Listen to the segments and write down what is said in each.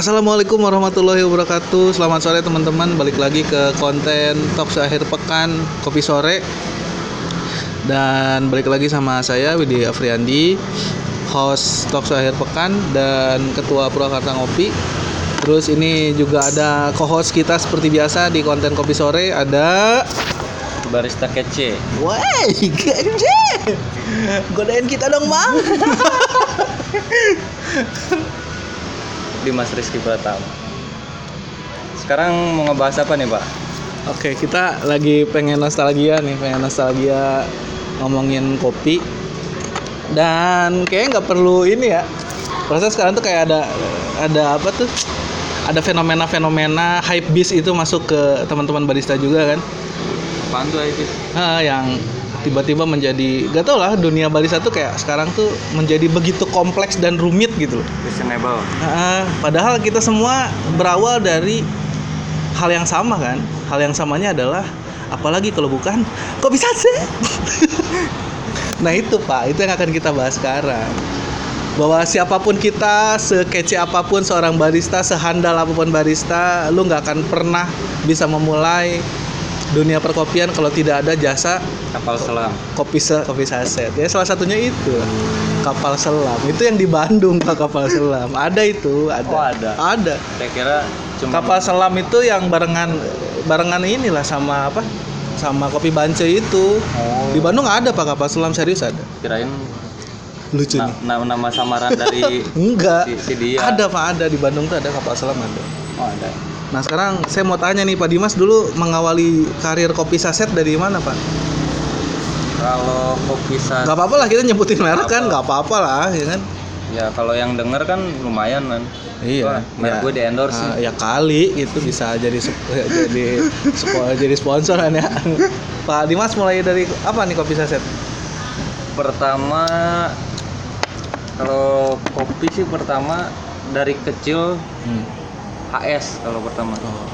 Assalamualaikum warahmatullahi wabarakatuh. Selamat sore teman-teman. Balik lagi ke konten Talk akhir pekan kopi sore. Dan balik lagi sama saya Widi Afriandi, host Talk akhir pekan dan ketua Purwakarta Ngopi. Terus ini juga ada co-host kita seperti biasa di konten kopi sore ada barista kece Woi, gede. Godain kita dong, Bang. Dimas Rizky Pratama. Sekarang mau ngebahas apa nih Pak? Oke, kita lagi pengen nostalgia nih, pengen nostalgia ngomongin kopi. Dan kayaknya nggak perlu ini ya. Proses sekarang tuh kayak ada ada apa tuh? Ada fenomena-fenomena hype beast itu masuk ke teman-teman barista juga kan. Apaan tuh itu? Ah, yang tiba-tiba menjadi gak tau lah dunia barista tuh kayak sekarang tuh menjadi begitu kompleks dan rumit gitu loh. Reasonable. Ah, padahal kita semua berawal dari hal yang sama kan. Hal yang samanya adalah apalagi kalau bukan kopi sase. nah itu pak, itu yang akan kita bahas sekarang. Bahwa siapa pun kita, sekece apa pun seorang barista, sehandal apa pun barista, lu nggak akan pernah bisa memulai dunia perkopian kalau tidak ada jasa Kapal selam. kopi se kopi saset. Ya salah satunya itu. Kapal selam. Itu yang di Bandung pak kapal selam. Ada itu ada. Oh, ada. ada. Saya kira cuma kapal selam itu yang barengan barengan inilah sama apa? Sama kopi bance itu. Oh, di Bandung ada pak kapal selam. Serius ada? Kirain lucu na- nih. na- nama samaran dari enggak. si, si dia. ada pak ada. Di Bandung tuh ada kapal selam ada. Oh, ada. Nah sekarang saya mau tanya nih Pak Dimas dulu mengawali karir kopi saset dari mana pak Kalau kopi sa nggak apa-apa lah kita nyebutin merek kan Apa? nggak apa-apa lah ya kan ya kalau yang denger kan lumayan kan. Iya. Merek gue di endorse Ah, ya kali itu bisa jadi sep- jadi jadi sponsor kan ya. Pak Dimas mulai dari apa nih kopi saset? Pertama kalau kopi sih pertama dari kecil Hmm. HS kalau pertama. Oh,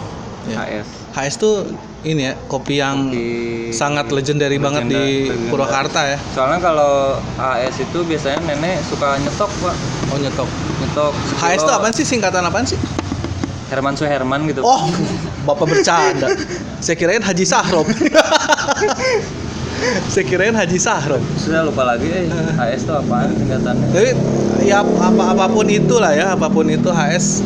ya. HS. HS tuh ini ya kopi yang Di sangat legendary banget di legenda- Purwakarta ya. Soalnya kalau HS itu biasanya nenek suka nyetok pak, Oh nyetok. nyetok. HS tuh sekilo. apa sih singkatan apaan sih? Herman Suherman gitu. Oh, Bapak bercanda. Saya kirain Haji Sahrob. Saya kirain Haji Sahrob. Sudah lupa lagi eh, HS itu apaan singkatannya? Jadi ya apa apa pun itulah ya, apa pun itu HS.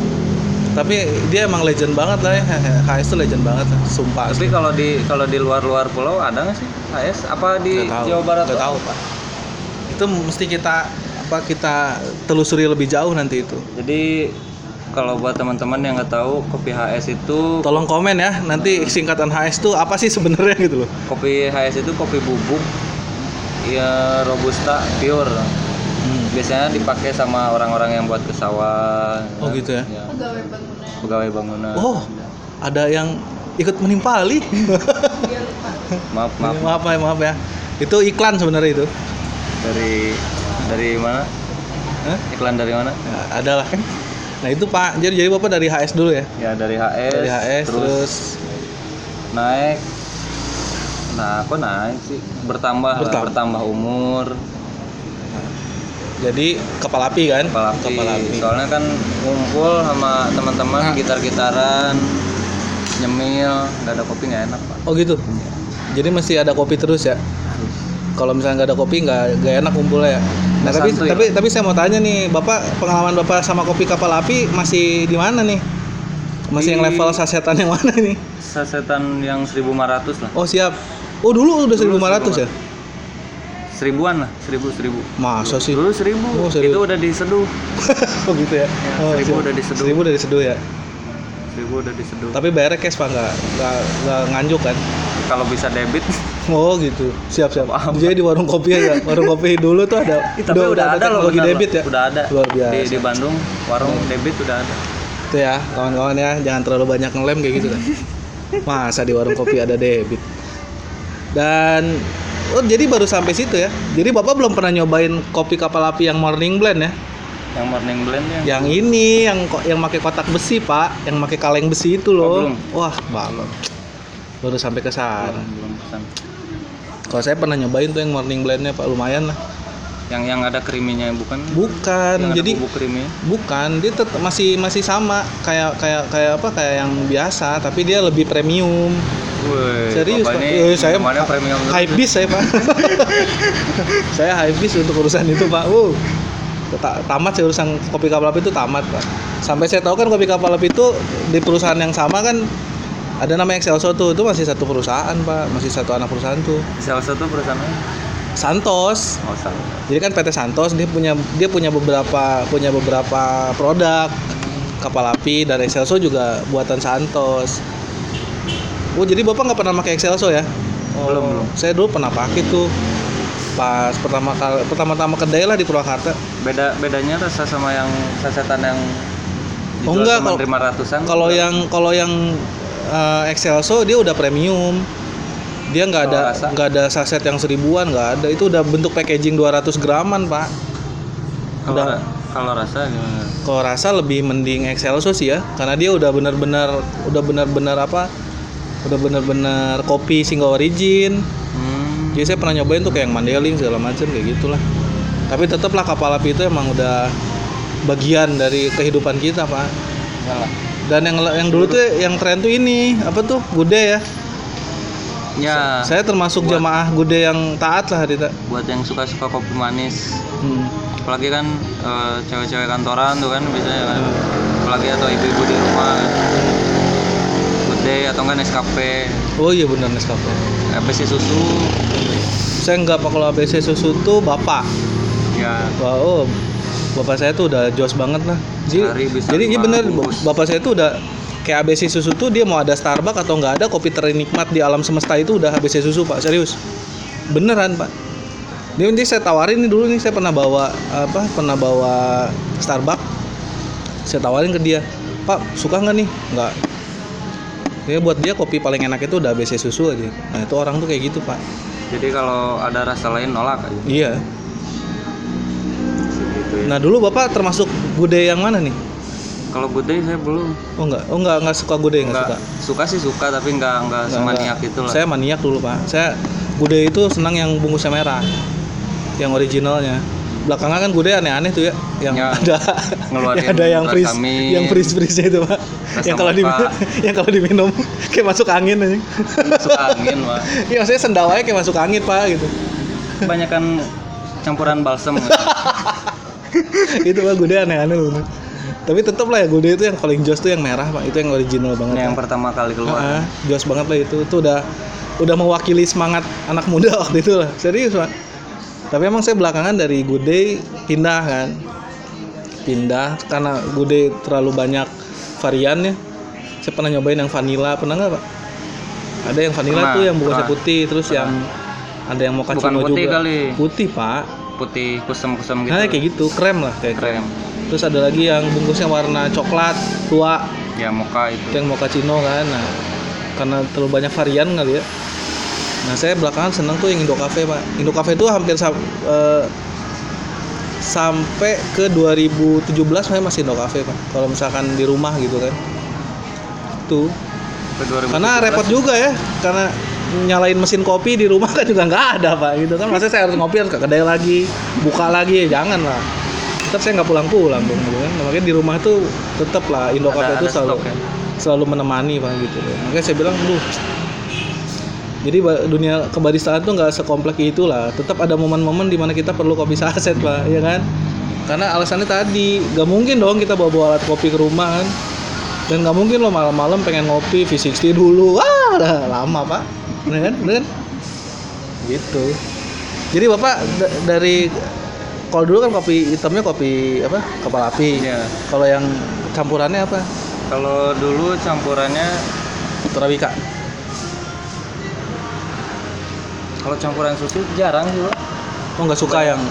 Tapi dia emang legend banget lah ya. HS tuh legend banget, sumpah. Tapi kalau di kalau di luar-luar pulau ada nggak sih HS? Apa di tahu. Jawa Barat? Nggak tahu, Pak. Itu mesti kita apa kita telusuri lebih jauh nanti itu. Jadi kalau buat teman-teman yang nggak tahu kopi HS itu Tolong komen ya, nanti singkatan HS tuh apa sih sebenarnya gitu loh. kopi HS itu kopi bubuk ya robusta pure. Biasanya dipakai sama orang-orang yang buat ke sawah. Oh, gitu ya? Pegawai bangunan. Oh, ada yang ikut menimpali. Maaf, maaf. maaf ya, maaf ya. Itu iklan sebenarnya itu. Dari dari mana? Hah? Iklan dari mana? Ya, ada lah. Nah itu Pak, jadi jadi Bapak dari HS dulu ya? Ya dari HS. Dari HS terus, terus naik. Nah, kok naik sih? Bertambah, Bertambah. bertambah umur, jadi kepala api kan? kepala api. Kepala api. Soalnya kan ngumpul sama teman-teman Nah. gitar-gitaran, nyemil, nggak ada kopi nggak enak pak. Oh gitu. Jadi mesti ada kopi terus ya. Kalau misalnya nggak ada kopi nggak nggak enak kumpulnya ya. Nah tapi santuy, tapi tapi saya mau tanya nih, bapak pengalaman bapak sama kopi kapal api masih di mana nih? Masih yang Di- level sasetan yang mana nih? Sasetan yang 1500 lah. Oh siap. Oh dulu udah Dulu 1500 ya? Seribuan lah, seribu seribu. Masa sih? Dulu seribu, Oh, seribu. itu udah diseduh. oh gitu ya? Ya, oh, seribu siap. udah diseduh. Seribu udah diseduh ya. Seribu udah diseduh. Tapi bayarnya cash pak nggak nggak nganjuk kan? Kalau bisa debit, Oh gitu, siap siap. Maaf. Jadi di warung kopi ya, warung kopi dulu tuh ada, tapi udah, ada loh loh. debit ya. Udah ada. Luar biasa. Di, di Bandung warung debit udah ada. Itu ya, kawan-kawan ya, jangan terlalu banyak ngelem kayak gitu kan. Masa di warung kopi ada debit. Dan oh jadi baru sampai situ ya. Jadi Bapak belum pernah nyobain kopi kapal api yang morning blend ya? Yang morning blend yang Yang ini yang ko- yang pakai kotak besi, Pak, yang pakai kaleng besi itu Oh, loh. belum. Wah, balon. Baru sampai ke sana. belum, belum. Kalau saya pernah nyobain tuh yang morning blendnya Pak lumayan lah. Yang yang ada kriminya bukan? bukan Yang ada jadi bubuk krimnya. bukan dia tetap masih masih sama kayak kayak kayak apa kayak yang biasa tapi dia lebih premium Woi, Serius, Pak? ini Eh, saya minumannya premium high bis saya pak. Saya high bis untuk urusan itu pak. Ta- tamat saya urusan kopi kapal api itu tamat pak. Sampai saya tahu kan kopi kapal api itu di perusahaan yang sama kan ada namanya Excelso tuh. Itu masih satu perusahaan pak. Masih satu anak perusahaan tuh. Salah satu perusahaannya. Santos. Oh, salah. jadi kan PT Santos dia punya dia punya beberapa punya beberapa produk kapal api dan Excelso juga buatan Santos. Oh jadi bapak nggak pernah pakai Excelso ya? Oh, Belum, belum. Saya dulu pernah pakai tuh pas pertama kali pertama-tama kedai lah di Purwakarta. Beda bedanya rasa sama yang sasetan yang Oh, enggak, kalau- lima ratusan. Kalau yang kalau yang eh, Excelso dia udah premium. Dia nggak ada nggak ada saset yang seribuan nggak ada itu udah bentuk packaging 200 graman pak. kalau, udah. kalau rasa gimana? Kalau rasa lebih mending Excelso sih ya, karena dia udah benar-benar udah benar-benar apa? Udah benar-benar kopi single origin. Hmm. Jadi saya pernah nyobain tuh kayak yang Mandeling segala macam kayak gitulah. Tapi tetaplah kapal api itu emang udah bagian dari kehidupan kita, Pak. Salah. Dan yang yang dulu tuh yang tren tuh ini, apa tuh? Gude ya. Ya, Saya termasuk Buat- jamaah Gude yang taat lah, Rita. buat yang suka-suka kopi manis, Hmm. apalagi kan eh, cewek-cewek kantoran tuh kan biasanya kan. Hmm. Apalagi atau ibu-ibu di rumah kan. Day atau enggak Nescafe, Oh iya benar Nescafe. ABC susu. Saya nggak Pak kalau ABC susu tuh bapak. Ya, Wah, oh, bapak saya tuh udah jos banget lah. Jadi, jadi iya lima bener, bungkus. bapak saya tuh udah kayak ABC susu tuh dia mau ada Starbucks atau nggak ada kopi ternikmat di alam semesta itu udah ABC susu pak, serius. Beneran pak. Dia nanti saya tawarin nih dulu nih saya pernah bawa apa? Pernah bawa Starbucks. Saya tawarin ke dia, Pak suka nggak nih? Nggak. Dia buat dia kopi paling enak itu udah ABC susu aja. Nah itu orang tuh kayak gitu pak. jadi kalau ada rasa lain nolak aja. Iya. Gitu ya. Nah dulu bapak termasuk gude yang mana nih? Kalau day saya belum. Oh enggak, oh enggak enggak suka gude enggak Enggak, suka. suka sih suka tapi enggak enggak Enggak, semaniak enggak. itu lah. Saya maniak dulu pak. Saya gude itu senang yang bungkusnya merah, yang originalnya. Belakangan kan gude aneh-aneh tuh ya, yang Ya, ada ngeluarin yang ada yang freeze, yang freeze freeze itu pak. yang kalau di yang kalau diminum kayak masuk angin aja. suka angin mah. Iya maksudnya sendawanya kayak masuk angin pak gitu. Kebanyakan campuran balsam. itu pak gude aneh-aneh loh. Tapi tetap lah ya gude itu yang paling jos tuh yang merah pak. Itu yang original banget. yang Pak. pertama kali keluar. Ah, jos banget lah itu. Itu udah udah mewakili semangat anak muda waktu itu lah. Serius, Pak. Tapi emang saya belakangan dari Good Day pindah kan. Pindah karena Good Day terlalu banyak variannya. Saya pernah nyobain yang vanilla, pernah nggak, Pak? Ada yang vanilla Pernah, tuh yang bungkusnya pernah. putih, terus yang ada yang mocha Bukan juga. putih kali. Putih, Pak. Putih kusem-kusem gitu. Nah, kayak gitu, krem lah kayak krem. Krem. Terus ada lagi yang bungkusnya warna coklat tua, Ya mocha itu itu. yang mochaccino kan nah karena terlalu banyak varian kali ya nah saya belakangan seneng tuh yang Indo Cafe pak. Indo Cafe itu hampir sam- eh, sampai ke 2017 saya masih Indo Cafe pak. Kalau misalkan di rumah gitu kan. Tuh Ke 2017. karena repot juga ya. Karena nyalain mesin kopi di rumah kan juga nggak ada pak gitu kan. Masa saya harus ngopi harus ke kedai lagi buka lagi. Ya jangan lah. Tetap saya nggak pulang-pulang dong gitu kan. Makanya di rumah tuh tetap lah Indo Cafe itu selalu stok ya? selalu menemani pak gitu. Loh. makanya saya bilang duh jadi dunia kebaristaan tuh nggak sekompleks itu lah tetap ada momen-momen di mana kita perlu kopi saset pak ya kan? Karena alasannya tadi nggak mungkin dong kita bawa bawa alat kopi ke rumah kan? Dan nggak mungkin loh malam-malam pengen ngopi V60 dulu. Wah udah lama pak. Bener kan? Bener kan? Gitu. Jadi bapak da- dari kalau dulu kan kopi hitamnya kopi apa? Kapal api. Iya. kalau yang campurannya apa? Kalau dulu campurannya Torabika kalau campuran susu jarang sih, Pak. oh nggak suka yang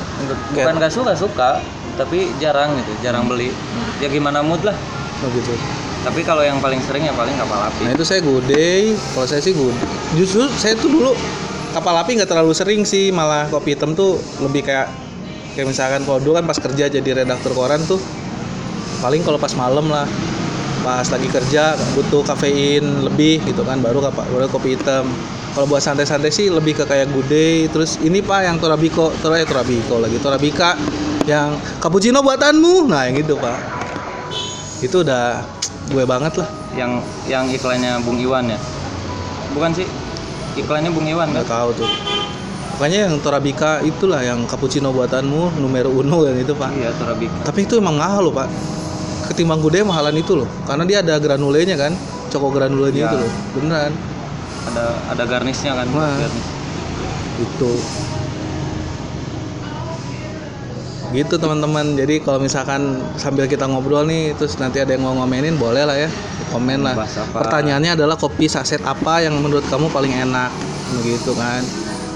Bukan nggak suka suka, tapi jarang gitu, jarang beli. Ya gimana mood lah. oh gitu Tapi kalau yang paling sering ya paling kapal api. Nah itu saya gudeg, kalau saya sih gudeg. Justru saya tuh dulu kapal api nggak terlalu sering sih, malah kopi hitam tuh lebih kayak kayak misalkan kalau dulu kan pas kerja jadi redaktur koran tuh paling kalau pas malam lah pas lagi kerja butuh kafein lebih gitu kan baru kapa- baru kopi hitam. Kalau buat santai-santai sih lebih ke kayak gude terus ini pak yang torabiko tor eh torabiko lagi torabika yang cappuccino buatanmu. Nah yang gitu pak. Itu udah gue banget lah. Yang yang iklannya Bung Iwan ya? Bukan sih iklannya Bung Iwan kan? nggak tahu tuh. Makanya yang torabika itulah yang cappuccino buatanmu numero uno yang itu pak. Iya Torabika. Tapi itu emang mahal loh pak ketimbang gude mahalan itu loh. Karena dia ada granulenya kan coko granulenya Ya. itu loh. Beneran. Ada ada garnisnya kan Wah. garnis. itu gitu teman-teman. Jadi kalau misalkan sambil kita ngobrol nih terus nanti ada yang mau ngomenin boleh lah ya. Komen lah. Pertanyaannya adalah kopi saset apa yang menurut kamu paling enak? Begitu kan.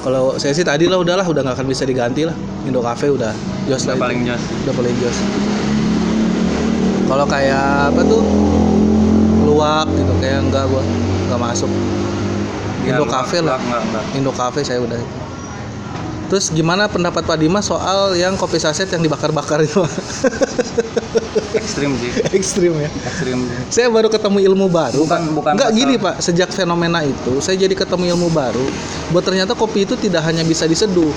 Kalau saya sih tadi lah udahlah. Udah nggak akan bisa diganti lah. Indo Cafe udah. Jos Udah lah paling jos. Udah paling jos kalau kayak apa tuh? Luwak gitu kayak enggak gua nggak masuk. Ya, Indo enggak, Cafe lah. enggak, enggak, enggak. Indo Cafe saya udah. Terus gimana pendapat Pak Dimas soal yang kopi saset yang dibakar-bakar itu? Ekstrim sih. Ekstrim ya? Ekstrim sih. saya baru ketemu ilmu baru Bukan- Pak. bukan Enggak pasal- gini Pak. Sejak fenomena itu saya jadi ketemu ilmu baru buat ternyata kopi itu tidak hanya bisa diseduh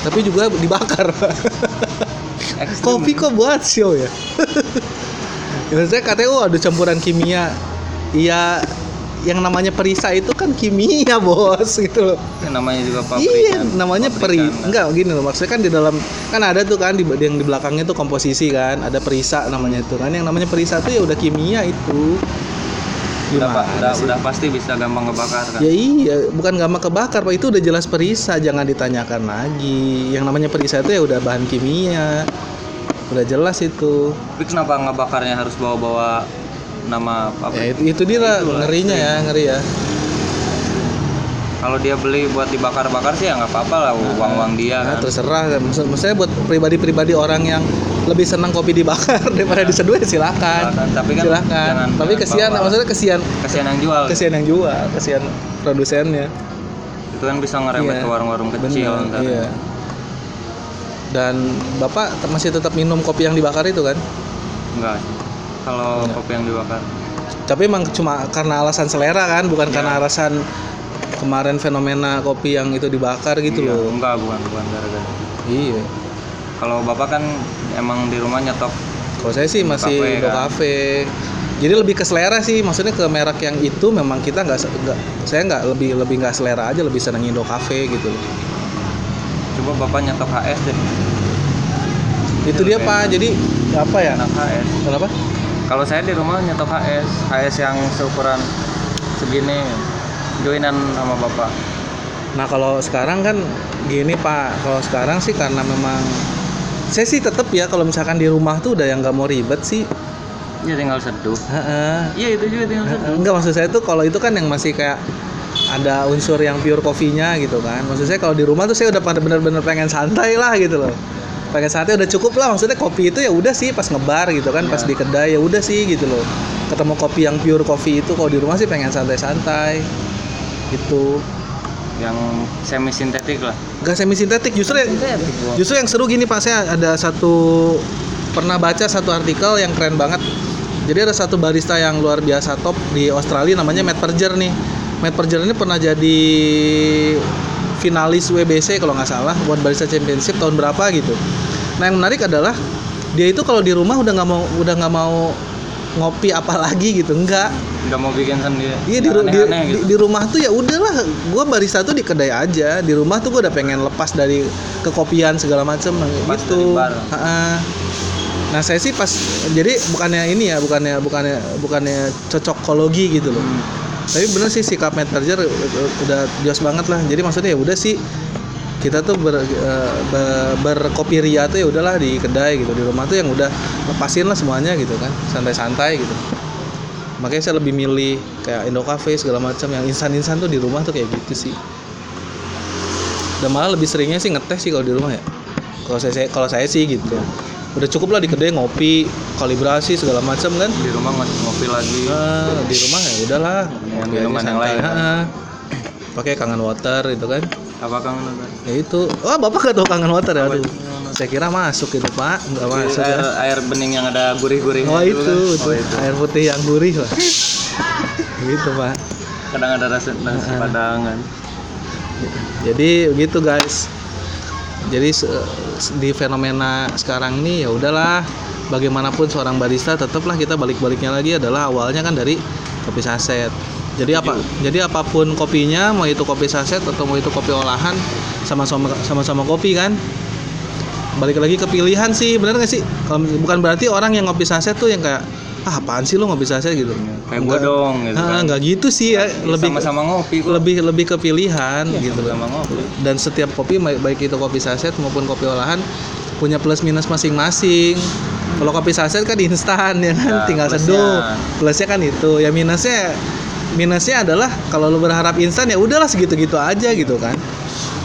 tapi juga dibakar kopi kok buat show ya saya katanya oh ada campuran kimia. Iya yang namanya perisa itu kan kimia bos gitu loh. Ya, namanya juga pabrik iya namanya peri Pabrikan, kan. enggak gini loh maksudnya kan di dalam kan ada tuh kan di yang di belakangnya tuh komposisi kan ada perisa namanya itu kan. Yang namanya perisa tuh ya udah kimia itu. Udah, gimana udah, sih? udah pasti bisa gampang ngebakar kan? Ya iya, bukan gampang kebakar pak. Itu udah jelas perisa, jangan ditanyakan lagi. Yang namanya perisa itu ya udah bahan kimia, udah jelas itu. tapi kenapa ngebakarnya harus bawa-bawa nama Ya pabrik itu, itu dia lah ngerinya ya, ngeri ya. kalau dia beli buat dibakar-bakar sih ya nggak apa-apa lah uang-uang dia Nah, kan terserah. Maksud, maksudnya buat pribadi-pribadi orang yang lebih senang kopi dibakar daripada diseduh ya silakan. Silakan, tapi kan silakan. jangan- Tapi kesian, bawa. maksudnya kesian, kasihan yang jual kesian yang jual, kesian produsennya. itu kan bisa ngerembet Iya, ke warung-warung kecil Bener, iya. Dan bapak masih tetap minum kopi yang dibakar itu kan? enggak kalau Enggak. kopi yang dibakar Tapi emang cuma karena alasan selera kan, bukan Iya. karena alasan kemarin fenomena kopi yang itu dibakar gitu Iya, loh. enggak bukan bukan gara-gara Iya. kalau bapak kan emang di rumah nyetok Kalau saya sih masih Cafe, Indo kan? Cafe. Jadi lebih ke selera sih, maksudnya ke merek yang itu memang kita nggak saya nggak lebih lebih nggak selera aja, lebih seneng Indo Cafe gitu loh. Coba bapak nyetok HS deh. Itu dia pak, jadi apa ya? enak HS Kenapa? kalau saya di rumah nyetok HS HS yang seukuran segini joinan sama bapak. Nah kalau sekarang kan gini pak, kalau sekarang sih karena memang saya sih tetap ya kalau misalkan di rumah tuh udah yang nggak mau ribet sih. ya tinggal seduh. Iya itu juga tinggal seduh. Enggak maksud saya tuh kalau itu kan yang masih kayak ada unsur yang pure kopinya gitu kan. Maksud saya kalau di rumah tuh saya udah pada bener-bener pengen santai lah gitu loh. Pengen santai udah cukup lah maksudnya kopi itu ya udah sih pas ngebar gitu kan, pas Iya. di kedai ya udah sih gitu loh. Ketemu kopi yang pure kopi itu kalau di rumah sih pengen santai-santai. Gitu. yang semi sintetik lah Gak semi sintetik justru ya- gua. Justru yang seru gini Pak, saya ada satu pernah baca satu artikel yang keren banget. Jadi ada satu barista yang luar biasa top di Australia namanya Matt Perger nih. Matt Perger ini pernah jadi finalis WBC kalau nggak salah World Barista Championship tahun berapa gitu. Nah yang menarik adalah dia itu kalau di rumah udah nggak mau udah nggak mau ngopi apa lagi gitu enggak nggak mau bikin sendiri Iya di, ru- di, gitu. di rumah tuh ya udahlah, gue barista tuh di kedai aja. Di rumah tuh gue udah pengen lepas dari kekopian segala macem Lepas gitu. dari bar. Ha-ha. Nah saya sih pas jadi bukannya ini ya, bukannya bukannya bukannya cocokologi gitu loh. Hmm. Tapi bener sih sikap Matt Berger udah jelas banget lah. Jadi maksudnya ya udah sih kita tuh ber, eh, be- berkopi tuh ya udahlah di kedai gitu. Di rumah tuh yang udah lepasin lah semuanya gitu kan, santai-santai gitu makanya saya lebih milih kayak Indo Cafe segala macam yang instan-instan tuh di rumah tuh kayak gitu sih dan malah lebih seringnya sih ngetes sih kalau di rumah ya kalau saya- kalau saya sih gitu udah cukup lah di kedai ngopi kalibrasi segala macam kan? Di rumah ngopi lagi. Nah, di rumah ya udahlah. Aja minuman yang lain, kan? Pakai kangen water itu kan? Apa kang Nanda? ya itu. Wah bapak gak tahu kangen water ya? Aduh. saya kira masuk itu pak. Nggak masuk air ya. air bening yang ada gurih-gurihnya oh itu, kan? itu. Oh, itu. air putih yang gurih lah gitu pak. Kadang ada rasa nasi padangan jadi begitu guys jadi di fenomena sekarang ini ya udahlah. Bagaimanapun seorang barista tetaplah kita balik-baliknya lagi adalah awalnya kan dari kopi saset. Jadi apa jadi apa pun kopinya mau itu kopi saset atau mau itu kopi olahan sama-sama sama-sama kopi kan? Balik lagi ke pilihan sih benar nggak sih? Kalau- bukan berarti orang yang ngopi saset tuh yang kayak ah apaan sih lo ngopi saset gitu. Kayak Enggak. bodong gitu Ah, kan. nggak gitu sih ya lebih sama-sama ngopi kok lebih lebih ke pilihan gitu. sama ngopi. Dan setiap kopi baik baik itu kopi saset maupun kopi olahan punya plus minus masing-masing. Kalau kopi saset kan instan ya kan? Ya, tinggal plusnya. seduh. Plusnya kan itu. Ya minusnya minusnya adalah kalau lo berharap instan ya udahlah segitu-gitu aja gitu kan.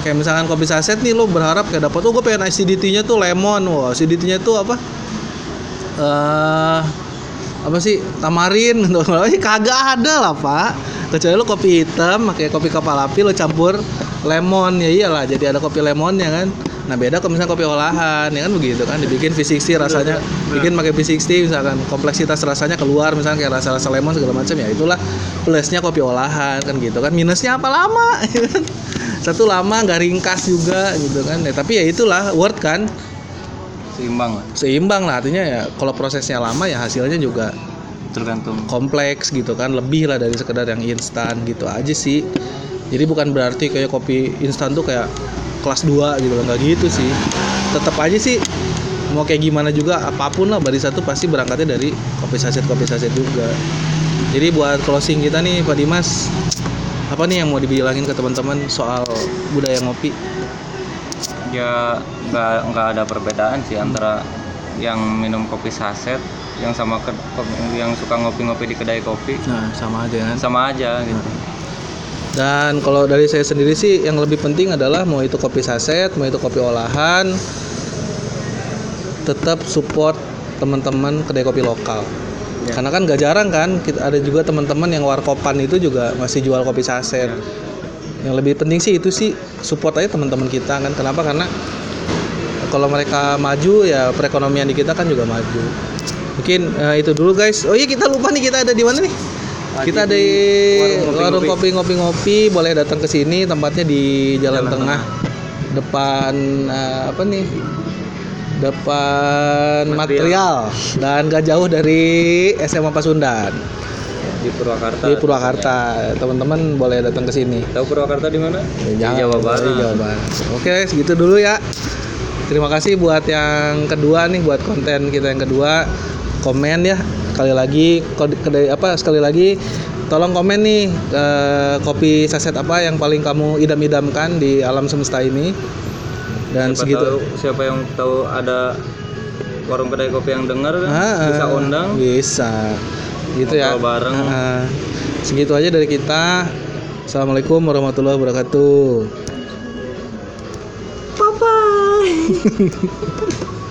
Kayak misalkan kopi saset nih lo berharap kayak dapat oh gue pengen acidity-nya tuh lemon. Wah acidity-nya tuh apa? Eh apa sih? Tamarin. Gitu kagak ada lah pak. Kecuali lo kopi hitam pakai kopi kapal api lo campur lemon. Ya iyalah jadi ada kopi lemonnya kan? Nah beda kalau misalnya kopi olahan ya kan begitu kan? Dibikin V60 rasanya bikin pakai V60 misalkan kompleksitas rasanya keluar misalnya kayak rasa-rasa lemon segala macam ya itulah plusnya kopi olahan kan gitu kan? Minusnya apa? Lama ya kan? satu lama nggak ringkas juga gitu kan? Ya, tapi ya itulah worth kan seimbang lah. Seimbang lah artinya ya kalau prosesnya lama ya hasilnya juga tergantung. kompleks gitu kan lebih lah dari sekedar yang instan gitu aja sih. Jadi bukan berarti kayak kopi instan tuh kayak kelas 2 gitu loh nggak gitu sih. Tetap aja sih mau kayak gimana juga apa pun lah barista tuh pasti berangkatnya dari kopi saset kopi saset juga. Jadi buat closing kita nih Pak Dimas apa nih yang mau dibilangin ke teman-teman soal budaya ngopi ya nggak nggak ada perbedaan sih antara yang minum kopi saset yang sama ke, yang suka ngopi-ngopi di kedai kopi nah sama aja kan sama aja gitu Dan kalau dari saya sendiri sih yang lebih penting adalah mau itu kopi saset, mau itu kopi olahan, tetap support teman-teman kedai kopi lokal. Ya. Karena kan gak jarang kan kita ada juga teman-teman yang warkopan itu juga masih jual kopi saset. Yang lebih penting sih itu sih support aja teman-teman kita kan. Kenapa? Karena kalau mereka maju ya perekonomian di kita kan juga maju. Mungkin eh, itu dulu guys. Oh iya kita lupa nih kita ada di mana nih? Lagi kita ada di di warung kopi ngopi-ngopi boleh datang ke sini tempatnya di Jalan, Jalan Tengah depan eh, apa nih depan material. dan gak jauh dari SMA Pasundan di Purwakarta di Purwakarta teman-teman boleh datang ke sini tahu Purwakarta di mana di Jawa Barat. di Jawa Barat. Oke, segitu dulu ya. Terima kasih buat yang kedua nih, buat konten kita yang kedua. Komen ya, sekali lagi kode- apa sekali lagi tolong komen nih eh, kopi saset apa yang paling kamu idam-idamkan di alam semesta ini. Dan siapa segitu. tahu siapa yang tahu ada warung kedai kopi yang dengar kan Ah, bisa undang Bisa. Gitu ya. Bareng. Ah, segitu aja dari kita. Assalamualaikum warahmatullahi wabarakatuh. Bye bye.